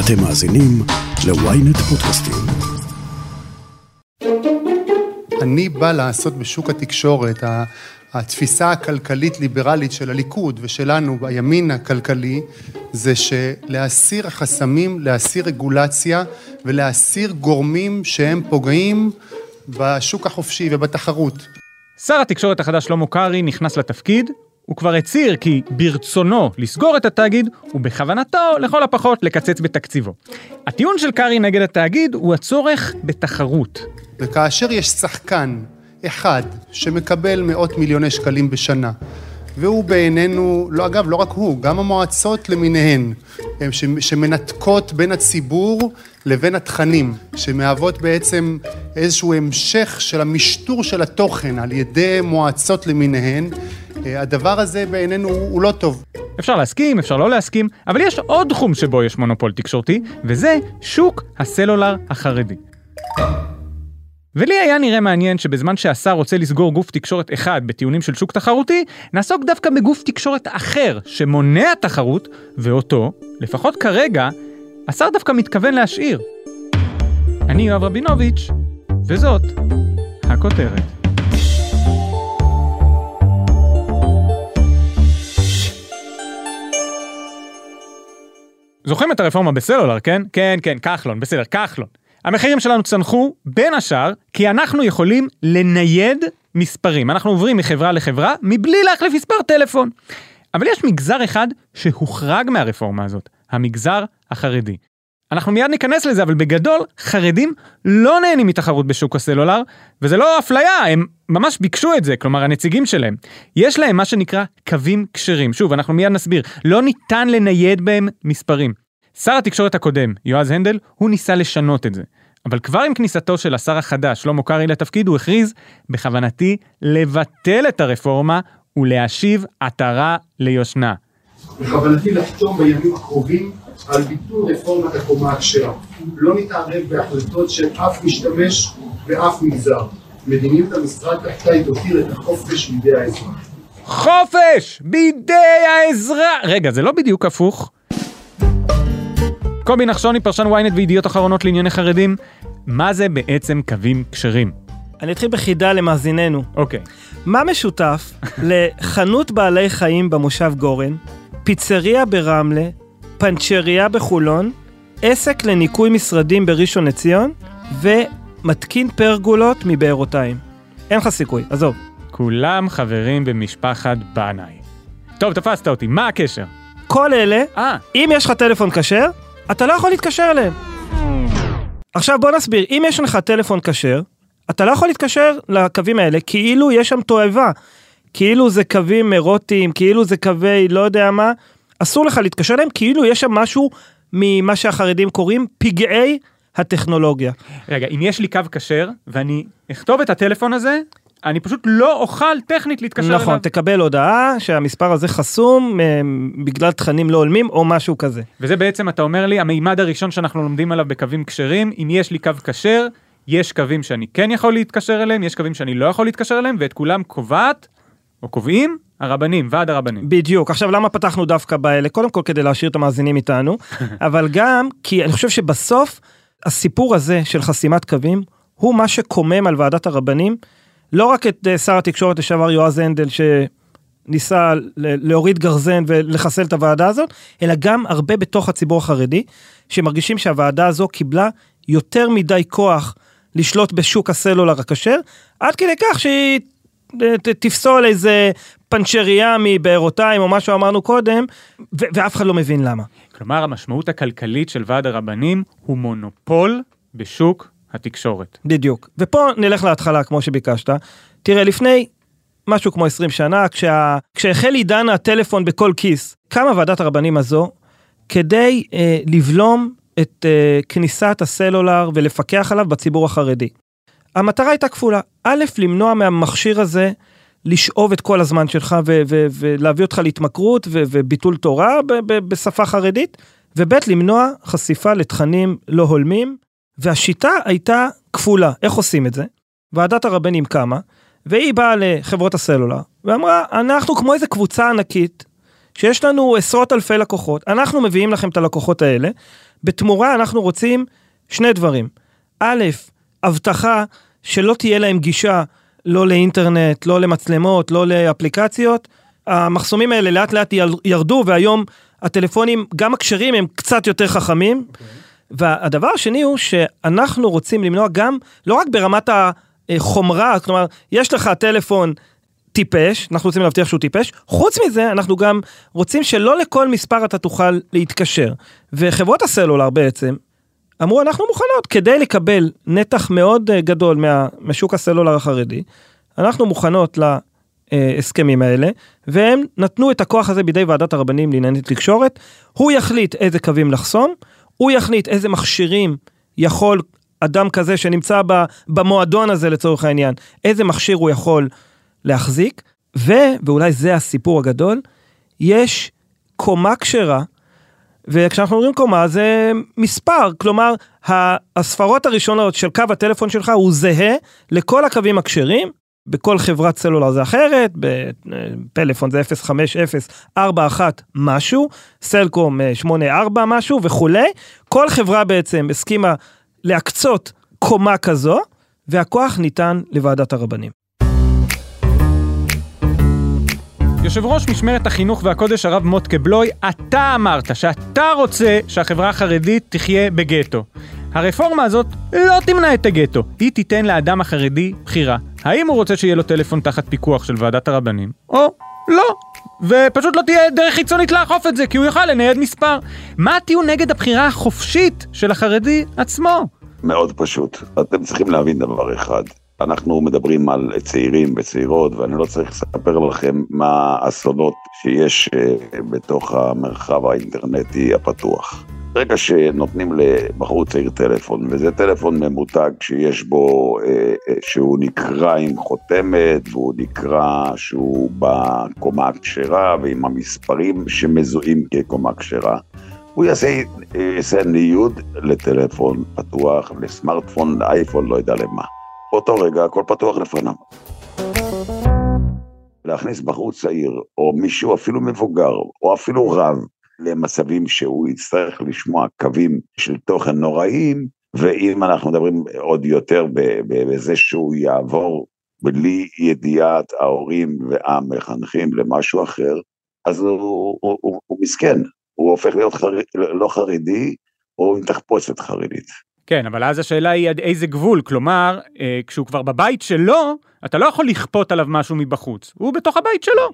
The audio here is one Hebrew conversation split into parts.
אתם מאזינים ל-ynet פודקאסטים. אני בא לעשות בשוק התקשורת, התפיסה הכלכלית-ליברלית של הליכוד ושלנו, בימין הכלכלי, זה שלהסיר חסמים, להסיר רגולציה ולהסיר גורמים שהם פוגעים בשוק החופשי ובתחרות. שר התקשורת החדש שלמה קרעי נכנס לתפקיד, הוא כבר הצהיר כי ברצונו לסגור את התאגיד, ובכוונתו לכל הפחות לקצץ בתקציבו. הטיעון של קרעי נגד התאגיד הוא הצורך בתחרות. וכאשר יש שחקן אחד שמקבל מאות מיליוני שקלים בשנה, והוא בעינינו, לא, אגב, לא רק הוא, גם המועצות למיניהן, שמנתקות בין הציבור לבין התכנים, שמהוות בעצם איזשהו המשך של המשטור של התוכן על ידי מועצות למיניהן, הדבר הזה בעינינו הוא לא טוב. אפשר להסכים, אפשר לא להסכים, אבל יש עוד תחום שבו יש מונופול תקשורתי, וזה שוק הסלולר החרדי. ולי היה נראה מעניין שבזמן שהשר רוצה לסגור גוף תקשורת אחד בטיעונים של שוק תחרותי, נעסוק דווקא בגוף תקשורת אחר שמונע תחרות, ואותו, לפחות כרגע, השר דווקא מתכוון להשאיר. אני יואב רבינוביץ', וזאת הכותרת. זוכרים את הרפורמה בסלולר, כן? כן, כן, כחלון, בסדר, כחלון. המחירים שלנו צנחו בין השאר כי אנחנו יכולים לנייד מספרים. אנחנו עוברים מחברה לחברה מבלי להחליף מספר טלפון. אבל יש מגזר אחד שהוחרג מהרפורמה הזאת, המגזר החרדי. אנחנו מיד ניכנס לזה, אבל בגדול, חרדים לא נהנים מתחרות בשוק הסלולר, וזה לא אפליה, הם ממש ביקשו את זה, כלומר הנציגים שלהם. יש להם מה שנקרא קווים כשרים. שוב, אנחנו מיד נסביר, לא ניתן לנייד בהם מספרים. שר התקשורת הקודם, יועז הנדל, הוא ניסה לשנות את זה. אבל כבר עם כניסתו של השר החדש, שלמה קרעי לתפקיד, הוא הכריז, בכוונתי לבטל את הרפורמה ולהשיב עטרה ליושנה. בכוונתי לחתום בימים הקרובים על ביטול רפורמת הקומה הכשרה. לא נתערב בהחלטות של אף משתמש ואף מגזר. מדיניות המשרד תחתיי תותיר את החופש בידי האזרח. חופש! בידי האזרח! רגע, זה לא בדיוק הפוך. קובי נחשוני, פרשן ynet וידיעות אחרונות לענייני חרדים, מה זה בעצם קווים כשרים? אני אתחיל בחידה למאזיננו. אוקיי. מה משותף לחנות בעלי חיים במושב גורן, פיצריה ברמלה, פנצ'ריה בחולון, עסק לניקוי משרדים בראשון לציון, ומתקין פרגולות מבארותיים. אין לך סיכוי, עזוב. כולם חברים במשפחת בנאי. טוב, תפסת אותי, מה הקשר? כל אלה, 아. אם יש לך טלפון כשר, אתה לא יכול להתקשר אליהם. עכשיו בוא נסביר, אם יש לך טלפון כשר, אתה לא יכול להתקשר לקווים האלה כאילו יש שם תועבה. כאילו זה קווים אירוטיים, כאילו זה קווי לא יודע מה, אסור לך להתקשר אליהם כאילו יש שם משהו ממה שהחרדים קוראים פגעי הטכנולוגיה. רגע, אם יש לי קו כשר ואני אכתוב את הטלפון הזה, אני פשוט לא אוכל טכנית להתקשר נכון, אליו. נכון, תקבל הודעה שהמספר הזה חסום אה, בגלל תכנים לא הולמים או משהו כזה. וזה בעצם, אתה אומר לי, המימד הראשון שאנחנו לומדים עליו בקווים כשרים, אם יש לי קו כשר, יש קווים שאני כן יכול להתקשר אליהם, יש קווים שאני לא יכול להתקשר אליהם, ואת כולם קובעת, או קובעים, הרבנים, ועד הרבנים. בדיוק. עכשיו, למה פתחנו דווקא באלה? קודם כל כדי להשאיר את המאזינים איתנו, אבל גם כי אני חושב שבסוף, הסיפור הזה של חסימת קווים, הוא מה שקומם על ועדת הרבנים, לא רק את uh, שר התקשורת לשעבר יועז הנדל, שניסה להוריד גרזן ולחסל את הוועדה הזאת, אלא גם הרבה בתוך הציבור החרדי, שמרגישים שהוועדה הזו קיבלה יותר מדי כוח לשלוט בשוק הסלולר הכשר, עד כדי כך שהיא תפסול איזה פנצ'ריה מבארותיים או מה שאמרנו קודם, ואף אחד לא מבין למה. כלומר, המשמעות הכלכלית של ועד הרבנים הוא מונופול בשוק התקשורת. בדיוק. ופה נלך להתחלה כמו שביקשת. תראה, לפני משהו כמו 20 שנה, כשה... כשהחל עידן הטלפון בכל כיס, קמה ועדת הרבנים הזו כדי אה, לבלום את אה, כניסת הסלולר ולפקח עליו בציבור החרדי. המטרה הייתה כפולה, א', למנוע מהמכשיר הזה לשאוב את כל הזמן שלך ולהביא אותך להתמכרות וביטול תורה בשפה חרדית, וב', למנוע חשיפה לתכנים לא הולמים, והשיטה הייתה כפולה. איך עושים את זה? ועדת הרבנים קמה, והיא באה לחברות הסלולר, ואמרה, אנחנו כמו איזה קבוצה ענקית, שיש לנו עשרות אלפי לקוחות, אנחנו מביאים לכם את הלקוחות האלה, בתמורה אנחנו רוצים שני דברים. א', הבטחה שלא תהיה להם גישה לא לאינטרנט, לא למצלמות, לא לאפליקציות. המחסומים האלה לאט לאט ירדו והיום הטלפונים, גם הכשרים הם קצת יותר חכמים. Okay. והדבר השני הוא שאנחנו רוצים למנוע גם, לא רק ברמת החומרה, כלומר, יש לך טלפון טיפש, אנחנו רוצים להבטיח שהוא טיפש, חוץ מזה אנחנו גם רוצים שלא לכל מספר אתה תוכל להתקשר. וחברות הסלולר בעצם אמרו אנחנו מוכנות. כדי לקבל נתח מאוד אה, גדול מה, משוק הסלולר החרדי, אנחנו מוכנות להסכמים האלה, והם נתנו את הכוח הזה בידי ועדת הרבנים לענייני תקשורת, הוא יחליט איזה קווים לחסום, הוא יחליט איזה מכשירים יכול אדם כזה שנמצא במועדון הזה לצורך העניין, איזה מכשיר הוא יכול להחזיק, ו, ואולי זה הסיפור הגדול, יש קומה כשרה, וכשאנחנו אומרים קומה זה מספר, כלומר הספרות הראשונות של קו הטלפון שלך הוא זהה לכל הקווים הכשרים, בכל חברת סלולר זה אחרת, בפלאפון זה 05041 משהו, סלקום 84 משהו וכולי, כל חברה בעצם הסכימה להקצות קומה כזו, והכוח ניתן לוועדת הרבנים. יושב ראש משמרת החינוך והקודש הרב מוטקה בלוי, אתה אמרת שאתה רוצה שהחברה החרדית תחיה בגטו. הרפורמה הזאת לא תמנע את הגטו, היא תיתן לאדם החרדי בחירה. האם הוא רוצה שיהיה לו טלפון תחת פיקוח של ועדת הרבנים, או לא. ופשוט לא תהיה דרך חיצונית לאכוף את זה, כי הוא יוכל לנייד מספר. מה הטיעון נגד הבחירה החופשית של החרדי עצמו? מאוד פשוט. אתם צריכים להבין דבר אחד. אנחנו מדברים על צעירים וצעירות, ואני לא צריך לספר לכם מה האסונות שיש אה, בתוך המרחב האינטרנטי הפתוח. ברגע שנותנים לבחור צעיר טלפון, וזה טלפון ממותג שיש בו, אה, אה, שהוא נקרא עם חותמת, והוא נקרא שהוא בקומה הכשרה, ועם המספרים שמזוהים כקומה כשרה, הוא יעשה, יעשה ניוד לטלפון פתוח, לסמארטפון, לאייפון, לא יודע למה. באותו רגע הכל פתוח לפניו. להכניס בחור צעיר, או מישהו אפילו מבוגר, או אפילו רב, למצבים שהוא יצטרך לשמוע קווים של תוכן נוראיים, ואם אנחנו מדברים עוד יותר בזה שהוא יעבור בלי ידיעת ההורים והמחנכים למשהו אחר, אז הוא, הוא, הוא, הוא מסכן, הוא הופך להיות חר... לא חרדי, או עם תחפושת חרדית. כן, אבל אז השאלה היא עד איזה גבול, כלומר, אה, כשהוא כבר בבית שלו, אתה לא יכול לכפות עליו משהו מבחוץ, הוא בתוך הבית שלו.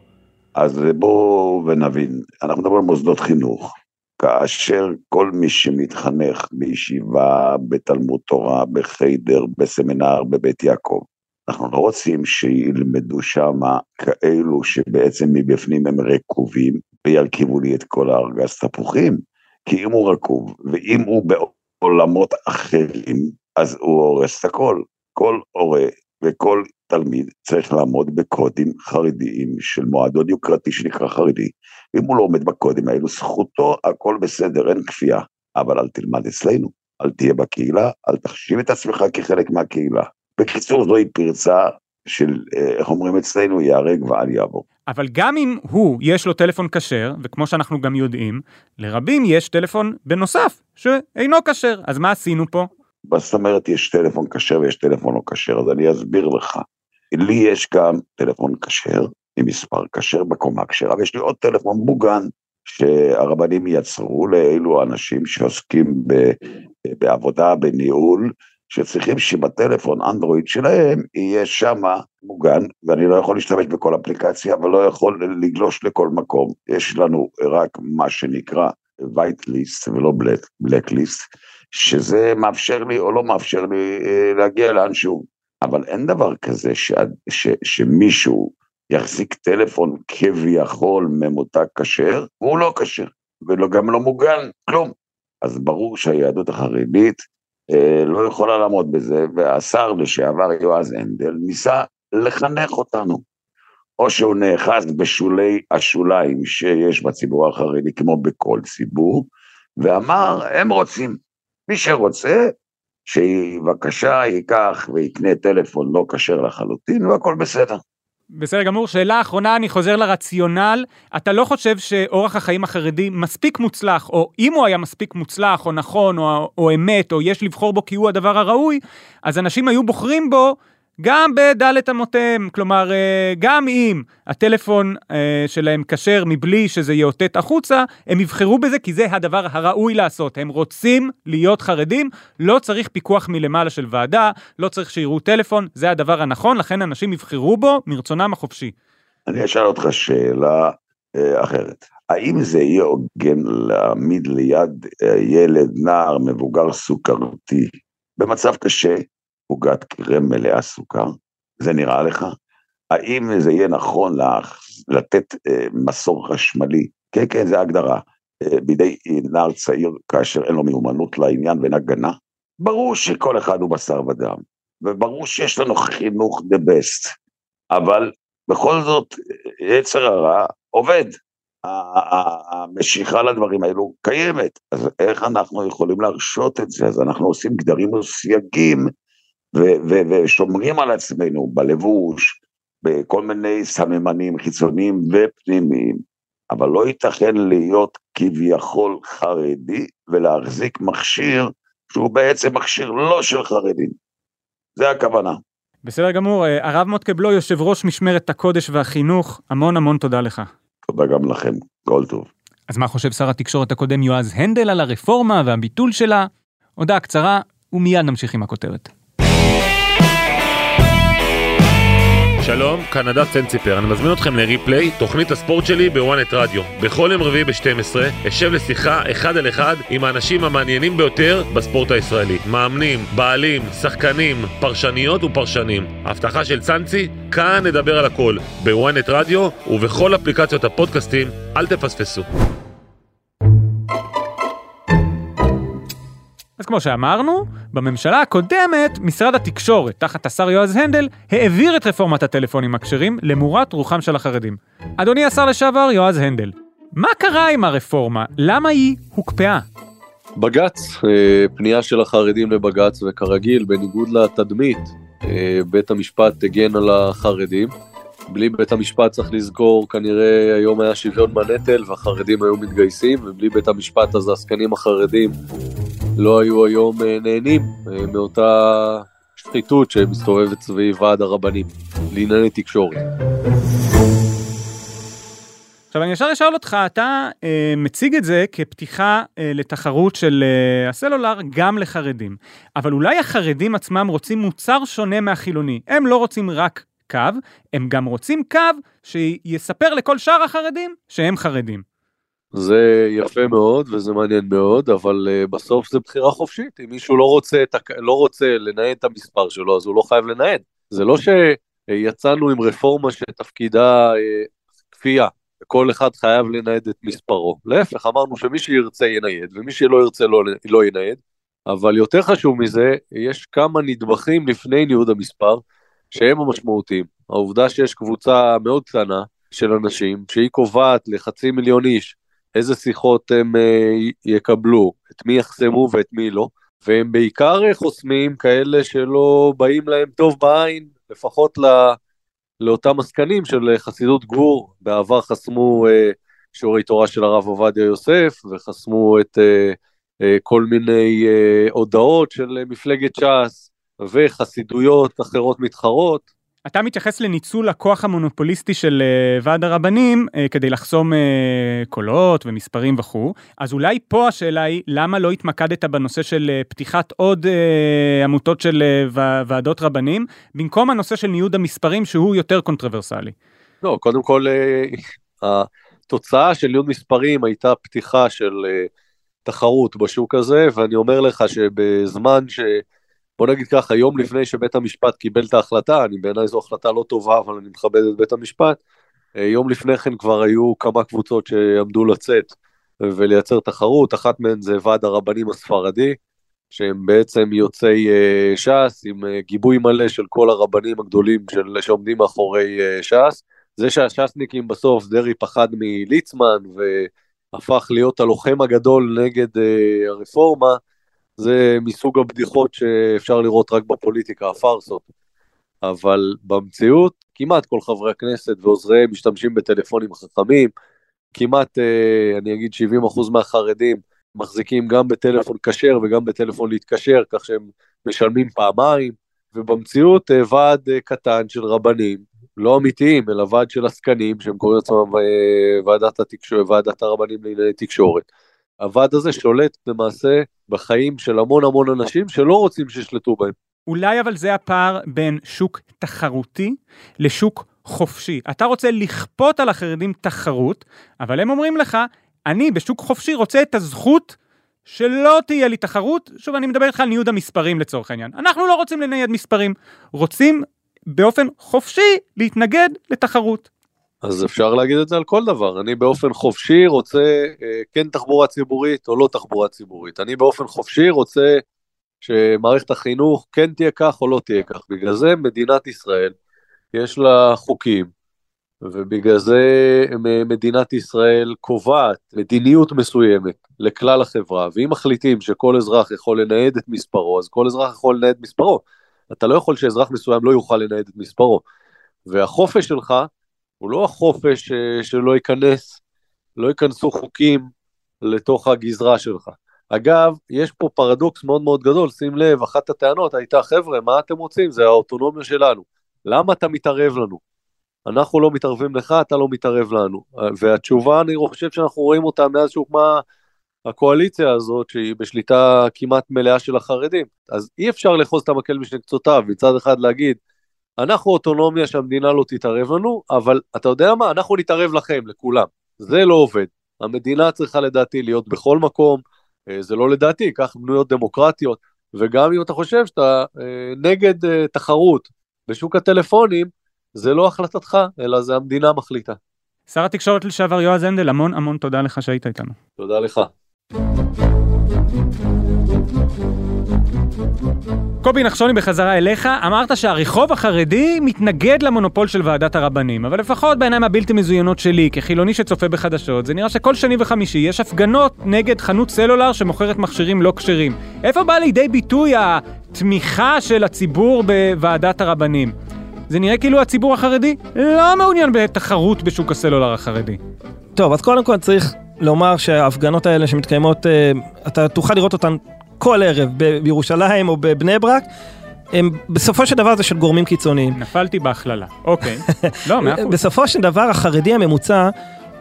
אז בואו ונבין, אנחנו מדברים על מוסדות חינוך, כאשר כל מי שמתחנך בישיבה, בתלמוד תורה, בחיידר, בסמינר, בבית יעקב, אנחנו לא רוצים שילמדו שם כאלו שבעצם מבפנים הם רקובים וירכיבו לי את כל הארגז תפוחים. כי אם הוא רקוב, ואם הוא בעולמות אחרים, אז הוא הורס את הכל. כל הורה וכל תלמיד צריך לעמוד בקודים חרדיים של מועדון יוקרתי שנקרא חרדי. אם הוא לא עומד בקודים האלו, זכותו, הכל בסדר, אין כפייה. אבל אל תלמד אצלנו, אל תהיה בקהילה, אל תחשיב את עצמך כחלק מהקהילה. בקיצור, זוהי פרצה של, אה, איך אומרים אצלנו, ייהרג ואל יעבור. אבל גם אם הוא, יש לו טלפון כשר, וכמו שאנחנו גם יודעים, לרבים יש טלפון בנוסף, שאינו כשר. אז מה עשינו פה? מה זאת אומרת יש טלפון כשר ויש טלפון לא כשר? אז אני אסביר לך. לי יש גם טלפון כשר, עם מספר כשר בקומה כשרה, ויש לי עוד טלפון מוגן, שהרבנים יצרו לאלו אנשים שעוסקים ב, בעבודה, בניהול, שצריכים שבטלפון אנדרואיד שלהם יהיה שמה מוגן, ואני לא יכול להשתמש בכל אפליקציה, ולא יכול לגלוש לכל מקום. יש לנו רק מה שנקרא white list ולא black list, שזה מאפשר לי או לא מאפשר לי אה, להגיע לאנשהו. אבל אין דבר כזה ש, ש, שמישהו יחזיק טלפון כביכול ממותג כשר, והוא לא כשר, וגם לא מוגן, כלום. אז ברור שהיהדות החרדית לא יכולה לעמוד בזה, והשר לשעבר יועז הנדל ניסה לחנך אותנו. או שהוא נאחז בשולי השוליים שיש בציבור החרדי, כמו בכל ציבור, ואמר, הם רוצים. מי שרוצה, שבבקשה ייקח ויקנה טלפון לא כשר לחלוטין, והכל בסדר. בסדר גמור, שאלה אחרונה, אני חוזר לרציונל. אתה לא חושב שאורח החיים החרדי מספיק מוצלח, או אם הוא היה מספיק מוצלח, או נכון, או, או אמת, או יש לבחור בו כי הוא הדבר הראוי, אז אנשים היו בוחרים בו גם בדלת אמותיהם, כלומר, אה, גם אם הטלפון אה, שלהם כשר מבלי שזה יאותת החוצה, הם יבחרו בזה כי זה הדבר הראוי לעשות. הם רוצים להיות חרדים, לא צריך פיקוח מלמעלה של ועדה, לא צריך שיראו טלפון, זה הדבר הנכון, לכן אנשים יבחרו בו מרצונם החופשי. אני אשאל אותך שאלה אה, אחרת. האם זה יהיה הוגן להעמיד ליד ילד, נער, מבוגר סוכרתי, במצב קשה, עוגת קרם מלאה סוכר? זה נראה לך? האם זה יהיה נכון לתת אה, מסור חשמלי? כן, כן, זה הגדרה. אה, בידי נער צעיר כאשר אין לו מיומנות לעניין ואין הגנה? ברור שכל אחד הוא בשר ודם, וברור שיש לנו חינוך the best, אבל בכל זאת יצר הרע עובד. המשיכה לדברים האלו קיימת, אז איך אנחנו יכולים להרשות את זה? אז אנחנו עושים גדרים וסייגים ושומרים על עצמנו בלבוש, בכל מיני סממנים חיצוניים ופנימיים, אבל לא ייתכן להיות כביכול חרדי ולהחזיק מכשיר שהוא בעצם מכשיר לא של חרדים. זה הכוונה. בסדר גמור, אה, הרב מוטקבלו, יושב ראש משמרת הקודש והחינוך, המון המון תודה לך. תודה גם לכם, כל טוב. אז מה חושב שר התקשורת הקודם יועז הנדל על הרפורמה והביטול שלה? הודעה קצרה, ומיד נמשיך עם הכותרת. שלום, כאן הדס סנציפר, אני מזמין אתכם לריפליי, תוכנית הספורט שלי בוואנט רדיו. בכל יום רביעי ב-12 אשב לשיחה אחד על אחד עם האנשים המעניינים ביותר בספורט הישראלי. מאמנים, בעלים, שחקנים, פרשניות ופרשנים. הבטחה של צאנצי, כאן נדבר על הכל, בוואנט רדיו ובכל אפליקציות הפודקאסטים, אל תפספסו. אז כמו שאמרנו, בממשלה הקודמת, משרד התקשורת, תחת השר יועז הנדל, העביר את רפורמת הטלפונים הכשרים למורת רוחם של החרדים. אדוני השר לשעבר יועז הנדל, מה קרה עם הרפורמה? למה היא הוקפאה? בג"ץ, אה, פנייה של החרדים לבג"ץ, וכרגיל, בניגוד לתדמית, אה, בית המשפט הגן על החרדים. בלי בית המשפט צריך לזכור, כנראה היום היה שוויון בנטל והחרדים היו מתגייסים, ובלי בית המשפט אז העסקנים החרדים לא היו היום אה, נהנים אה, מאותה שחיתות שמסתובבת סביב ועד הרבנים לענייני תקשורת. עכשיו אני ישר אשאל אותך, אתה אה, מציג את זה כפתיחה אה, לתחרות של אה, הסלולר גם לחרדים, אבל אולי החרדים עצמם רוצים מוצר שונה מהחילוני, הם לא רוצים רק קו, הם גם רוצים קו שיספר לכל שאר החרדים שהם חרדים. זה יפה מאוד וזה מעניין מאוד, אבל uh, בסוף זה בחירה חופשית. אם מישהו לא רוצה, את, לא רוצה לנייד את המספר שלו, אז הוא לא חייב לנייד. זה לא שיצאנו עם רפורמה שתפקידה uh, כפייה, וכל אחד חייב לנייד את מספרו. להפך, אמרנו שמי שירצה ינייד, ומי שלא ירצה לא, לא ינייד. אבל יותר חשוב מזה, יש כמה נדבכים לפני ניוד המספר, שהם המשמעותיים. העובדה שיש קבוצה מאוד קטנה של אנשים, שהיא קובעת לחצי מיליון איש איזה שיחות הם אה, יקבלו, את מי יחסמו ואת מי לא, והם בעיקר חוסמים כאלה שלא באים להם טוב בעין, לפחות לא, לאותם עסקנים של חסידות גבור, בעבר חסמו אה, שיעורי תורה של הרב עובדיה יוסף, וחסמו את אה, אה, כל מיני אה, הודעות של מפלגת ש"ס, וחסידויות אחרות מתחרות, אתה מתייחס לניצול הכוח המונופוליסטי של uh, ועד הרבנים uh, כדי לחסום uh, קולות ומספרים וכו', אז אולי פה השאלה היא למה לא התמקדת בנושא של פתיחת עוד עמותות של ועדות רבנים, במקום הנושא של ניוד המספרים שהוא יותר קונטרוברסלי. לא, קודם כל התוצאה של ניוד מספרים הייתה פתיחה של תחרות בשוק הזה, ואני אומר לך שבזמן ש... בוא נגיד ככה, יום לפני שבית המשפט קיבל את ההחלטה, אני בעיניי זו החלטה לא טובה, אבל אני מכבד את בית המשפט, אה, יום לפני כן כבר היו כמה קבוצות שעמדו לצאת ולייצר תחרות, אחת מהן זה ועד הרבנים הספרדי, שהם בעצם יוצאי אה, ש"ס עם אה, גיבוי מלא של כל הרבנים הגדולים של, שעומדים מאחורי ש"ס. זה שהש"סניקים בסוף, דרעי פחד מליצמן והפך להיות הלוחם הגדול נגד הרפורמה, זה מסוג הבדיחות שאפשר לראות רק בפוליטיקה, הפארסות. אבל במציאות כמעט כל חברי הכנסת ועוזריהם משתמשים בטלפונים חכמים, כמעט, אה, אני אגיד 70% מהחרדים מחזיקים גם בטלפון כשר וגם בטלפון להתקשר, כך שהם משלמים פעמיים, ובמציאות אה, ועד אה, קטן של רבנים, לא אמיתיים, אלא ועד של עסקנים, שהם קוראים לעצמם ועדת, התקשור, ועדת הרבנים לענייני תקשורת. הוועד הזה שולט למעשה בחיים של המון המון אנשים שלא רוצים שישלטו בהם. אולי אבל זה הפער בין שוק תחרותי לשוק חופשי. אתה רוצה לכפות על החרדים תחרות, אבל הם אומרים לך, אני בשוק חופשי רוצה את הזכות שלא תהיה לי תחרות. שוב, אני מדבר איתך על ניוד המספרים לצורך העניין. אנחנו לא רוצים לנייד מספרים, רוצים באופן חופשי להתנגד לתחרות. אז אפשר להגיד את זה על כל דבר. אני באופן חופשי רוצה אה, כן תחבורה ציבורית או לא תחבורה ציבורית. אני באופן חופשי רוצה שמערכת החינוך כן תהיה כך או לא תהיה כך. בגלל זה מדינת ישראל, יש לה חוקים, ובגלל זה מדינת ישראל קובעת מדיניות מסוימת לכלל החברה, ואם מחליטים שכל אזרח יכול לנייד את מספרו, אז כל אזרח יכול לנייד מספרו. אתה לא יכול שאזרח מסוים לא יוכל לנייד את מספרו. והחופש שלך הוא לא החופש אה, שלא ייכנס, לא ייכנסו חוקים לתוך הגזרה שלך. אגב, יש פה פרדוקס מאוד מאוד גדול, שים לב, אחת הטענות הייתה, חבר'ה, מה אתם רוצים? זה האוטונומיה שלנו. למה אתה מתערב לנו? אנחנו לא מתערבים לך, אתה לא מתערב לנו. והתשובה, אני חושב שאנחנו רואים אותה מאז שהוקמה הקואליציה הזאת, שהיא בשליטה כמעט מלאה של החרדים. אז אי אפשר לאחוז את המקל משני קצותיו, מצד אחד להגיד, אנחנו אוטונומיה שהמדינה לא תתערב לנו, אבל אתה יודע מה, אנחנו נתערב לכם, לכולם. זה לא עובד. המדינה צריכה לדעתי להיות בכל מקום, אה, זה לא לדעתי, כך בנויות דמוקרטיות, וגם אם אתה חושב שאתה אה, נגד אה, תחרות בשוק הטלפונים, זה לא החלטתך, אלא זה המדינה מחליטה. שר התקשורת לשעבר יועז הנדל, המון המון תודה לך שהיית איתנו. תודה לך. קובי נחשוני בחזרה אליך, אמרת שהרחוב החרדי מתנגד למונופול של ועדת הרבנים, אבל לפחות בעיניים הבלתי מזוינות שלי, כחילוני שצופה בחדשות, זה נראה שכל שני וחמישי יש הפגנות נגד חנות סלולר שמוכרת מכשירים לא כשרים. איפה בא לידי ביטוי התמיכה של הציבור בוועדת הרבנים? זה נראה כאילו הציבור החרדי לא מעוניין בתחרות בשוק הסלולר החרדי. טוב, אז קודם כל צריך לומר שההפגנות האלה שמתקיימות, אה, אתה תוכל לראות אותן כל ערב בירושלים או בבני ברק, הם בסופו של דבר זה של גורמים קיצוניים. נפלתי בהכללה, אוקיי. לא, מאה אחוז. בסופו של דבר החרדי הממוצע,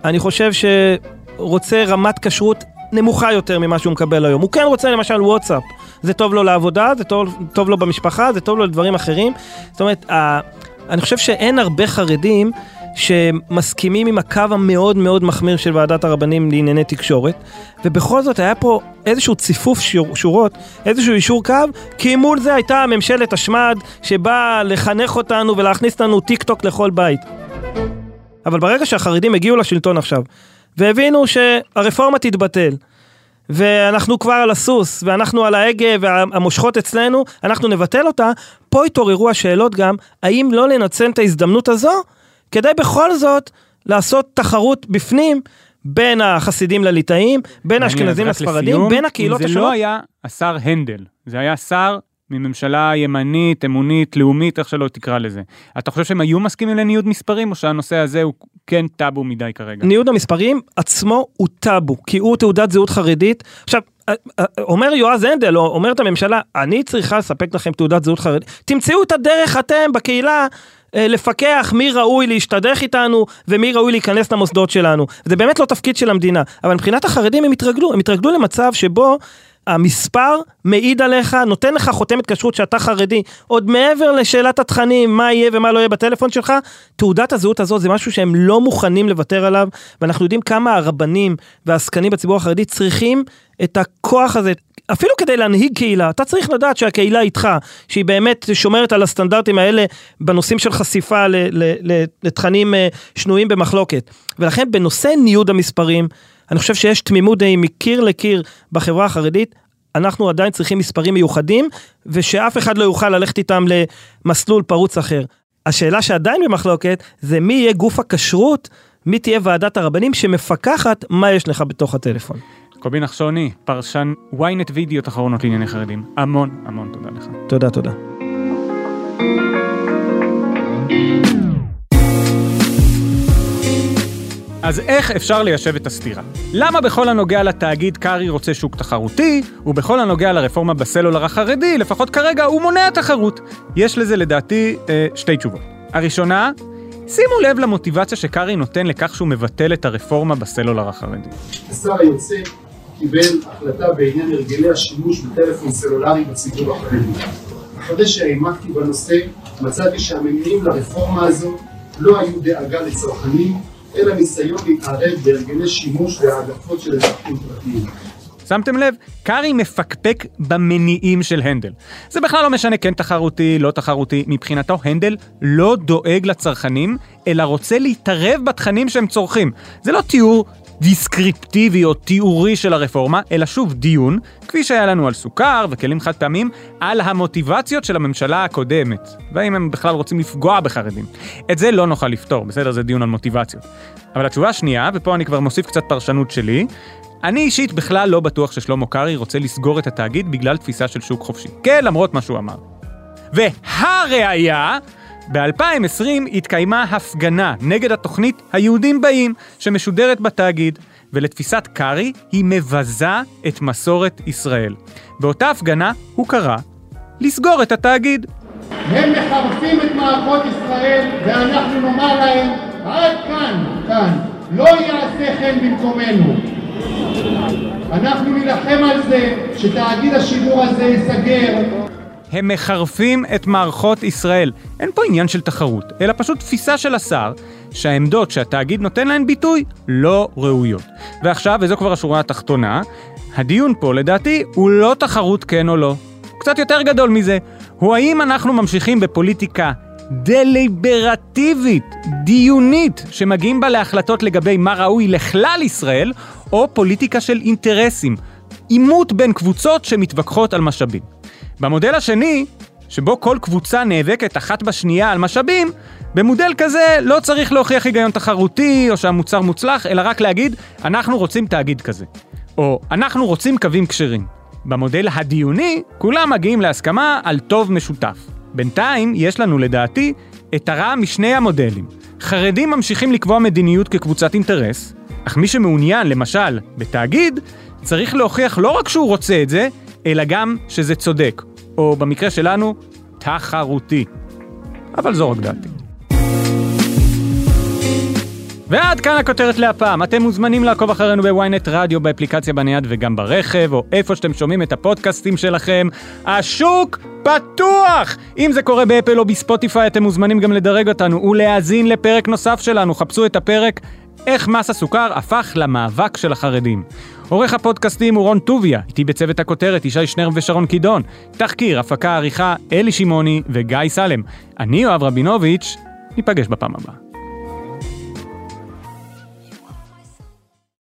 אני חושב שרוצה רמת כשרות נמוכה יותר ממה שהוא מקבל היום. הוא כן רוצה למשל וואטסאפ, זה טוב לו לעבודה, זה טוב, טוב לו במשפחה, זה טוב לו לדברים אחרים. זאת אומרת, ה, אני חושב שאין הרבה חרדים שמסכימים עם הקו המאוד מאוד מחמיר של ועדת הרבנים לענייני תקשורת, ובכל זאת היה פה איזשהו ציפוף שור, שורות, איזשהו אישור קו, כי מול זה הייתה ממשלת השמד שבאה לחנך אותנו ולהכניס לנו טיק טוק לכל בית. אבל ברגע שהחרדים הגיעו לשלטון עכשיו, והבינו שהרפורמה תתבטל, ואנחנו כבר על הסוס, ואנחנו על ההגה, והמושכות אצלנו, אנחנו נבטל אותה, פה התעוררו השאלות גם, האם לא לנצל את ההזדמנות הזו כדי בכל זאת לעשות תחרות בפנים בין החסידים לליטאים, בין האשכנזים לספרדים, בין הקהילות השונות. זה לא היה השר הנדל, זה היה שר מממשלה ימנית, אמונית, לאומית, איך שלא תקרא לזה. אתה חושב שהם היו מסכימים לניוד מספרים, או שהנושא הזה הוא כן טאבו מדי כרגע? ניוד המספרים עצמו הוא טאבו, כי הוא תעודת זהות חרדית. עכשיו, אה, אה, אומר יועז הנדל, או אומרת הממשלה, אני צריכה לספק לכם תעודת זהות חרדית. תמצאו את הדרך אתם בקהילה לפקח מי ראוי להשתדך איתנו ומי ראוי להיכנס למוסדות שלנו. זה באמת לא תפקיד של המדינה, אבל מבחינת החרדים הם התרגלו, הם התרגלו למצב שבו המספר מעיד עליך, נותן לך חותמת כשרות שאתה חרדי, עוד מעבר לשאלת התכנים, מה יהיה ומה לא יהיה בטלפון שלך, תעודת הזהות הזאת זה משהו שהם לא מוכנים לוותר עליו, ואנחנו יודעים כמה הרבנים והעסקנים בציבור החרדי צריכים את הכוח הזה, אפילו כדי להנהיג קהילה, אתה צריך לדעת שהקהילה איתך, שהיא באמת שומרת על הסטנדרטים האלה בנושאים של חשיפה לתכנים אה, שנויים במחלוקת. ולכן בנושא ניוד המספרים, אני חושב שיש תמימות די מקיר לקיר בחברה החרדית, אנחנו עדיין צריכים מספרים מיוחדים, ושאף אחד לא יוכל ללכת איתם למסלול פרוץ אחר. השאלה שעדיין במחלוקת, זה מי יהיה גוף הכשרות, מי תהיה ועדת הרבנים שמפקחת מה יש לך בתוך הטלפון. קובי נחשוני, פרשן ynet וידאו אחרונות לענייני חרדים. המון המון תודה לך. תודה, תודה. אז איך אפשר ליישב את הסתירה? למה בכל הנוגע לתאגיד קרעי רוצה שוק תחרותי, ובכל הנוגע לרפורמה בסלולר החרדי, לפחות כרגע, הוא מונע תחרות? יש לזה לדעתי אה, שתי תשובות. הראשונה, שימו לב למוטיבציה שקרעי נותן לכך שהוא מבטל את הרפורמה בסלולר החרדי. השר היוצא קיבל החלטה בעניין הרגלי השימוש בטלפון סלולרי בציבור החרדי. אחרי שהעמקתי בנושא, מצאתי שהמניעים לרפורמה הזו לא היו דאגה לצרכנים, אלא ניסיון להתערב בהרגלי שימוש והעדפות של אזרחים פרטיים. שמתם לב? קרעי מפקפק במניעים של הנדל. זה בכלל לא משנה כן תחרותי, לא תחרותי, מבחינתו הנדל לא דואג לצרכנים, אלא רוצה להתערב בתכנים שהם צורכים. זה לא תיאור דיסקריפטיבי או תיאורי של הרפורמה, אלא שוב דיון, כפי שהיה לנו על סוכר וכלים חד פעמים, על המוטיבציות של הממשלה הקודמת, והאם הם בכלל רוצים לפגוע בחרדים. את זה לא נוכל לפתור, בסדר? זה דיון על מוטיבציות. אבל התשובה השנייה, ופה אני כבר מוסיף קצת פרשנות שלי, אני אישית בכלל לא בטוח ששלמה קרעי רוצה לסגור את התאגיד בגלל תפיסה של שוק חופשי. כן, למרות מה שהוא אמר. והראיה, ב-2020 התקיימה הפגנה נגד התוכנית היהודים באים, שמשודרת בתאגיד, ולתפיסת קרעי היא מבזה את מסורת ישראל. באותה הפגנה הוא קרא לסגור את התאגיד. הם מחרפים את מערכות ישראל, ואנחנו נאמר להם, עד כאן, כאן, לא יעשה כן במקומנו. אנחנו נילחם על זה שתאגיד השידור הזה ייסגר. הם מחרפים את מערכות ישראל. אין פה עניין של תחרות, אלא פשוט תפיסה של השר, שהעמדות שהתאגיד נותן להן ביטוי לא ראויות. ועכשיו, וזו כבר השורה התחתונה, הדיון פה לדעתי הוא לא תחרות כן או לא. קצת יותר גדול מזה, הוא האם אנחנו ממשיכים בפוליטיקה דליברטיבית, דיונית, שמגיעים בה להחלטות לגבי מה ראוי לכלל ישראל, או פוליטיקה של אינטרסים, עימות בין קבוצות שמתווכחות על משאבים. במודל השני, שבו כל קבוצה נאבקת אחת בשנייה על משאבים, במודל כזה לא צריך להוכיח היגיון תחרותי או שהמוצר מוצלח, אלא רק להגיד, אנחנו רוצים תאגיד כזה. או אנחנו רוצים קווים כשרים. במודל הדיוני, כולם מגיעים להסכמה על טוב משותף. בינתיים, יש לנו לדעתי את הרע משני המודלים. חרדים ממשיכים לקבוע מדיניות כקבוצת אינטרס, אך מי שמעוניין, למשל, בתאגיד, צריך להוכיח לא רק שהוא רוצה את זה, אלא גם שזה צודק, או במקרה שלנו, תחרותי. אבל זו רק דעתי. ועד כאן הכותרת להפעם. אתם מוזמנים לעקוב אחרינו בוויינט רדיו, באפליקציה בנייד וגם ברכב, או איפה שאתם שומעים את הפודקאסטים שלכם. השוק פתוח! אם זה קורה באפל או בספוטיפיי, אתם מוזמנים גם לדרג אותנו ולהאזין לפרק נוסף שלנו. חפשו את הפרק איך מס הסוכר הפך למאבק של החרדים. עורך הפודקאסטים הוא רון טוביה, איתי בצוות הכותרת ישי שנר ושרון קידון. תחקיר, הפקה, עריכה, אלי שמעוני וגיא סלם. אני יואב רבינוביץ', ניפגש בפעם הבאה.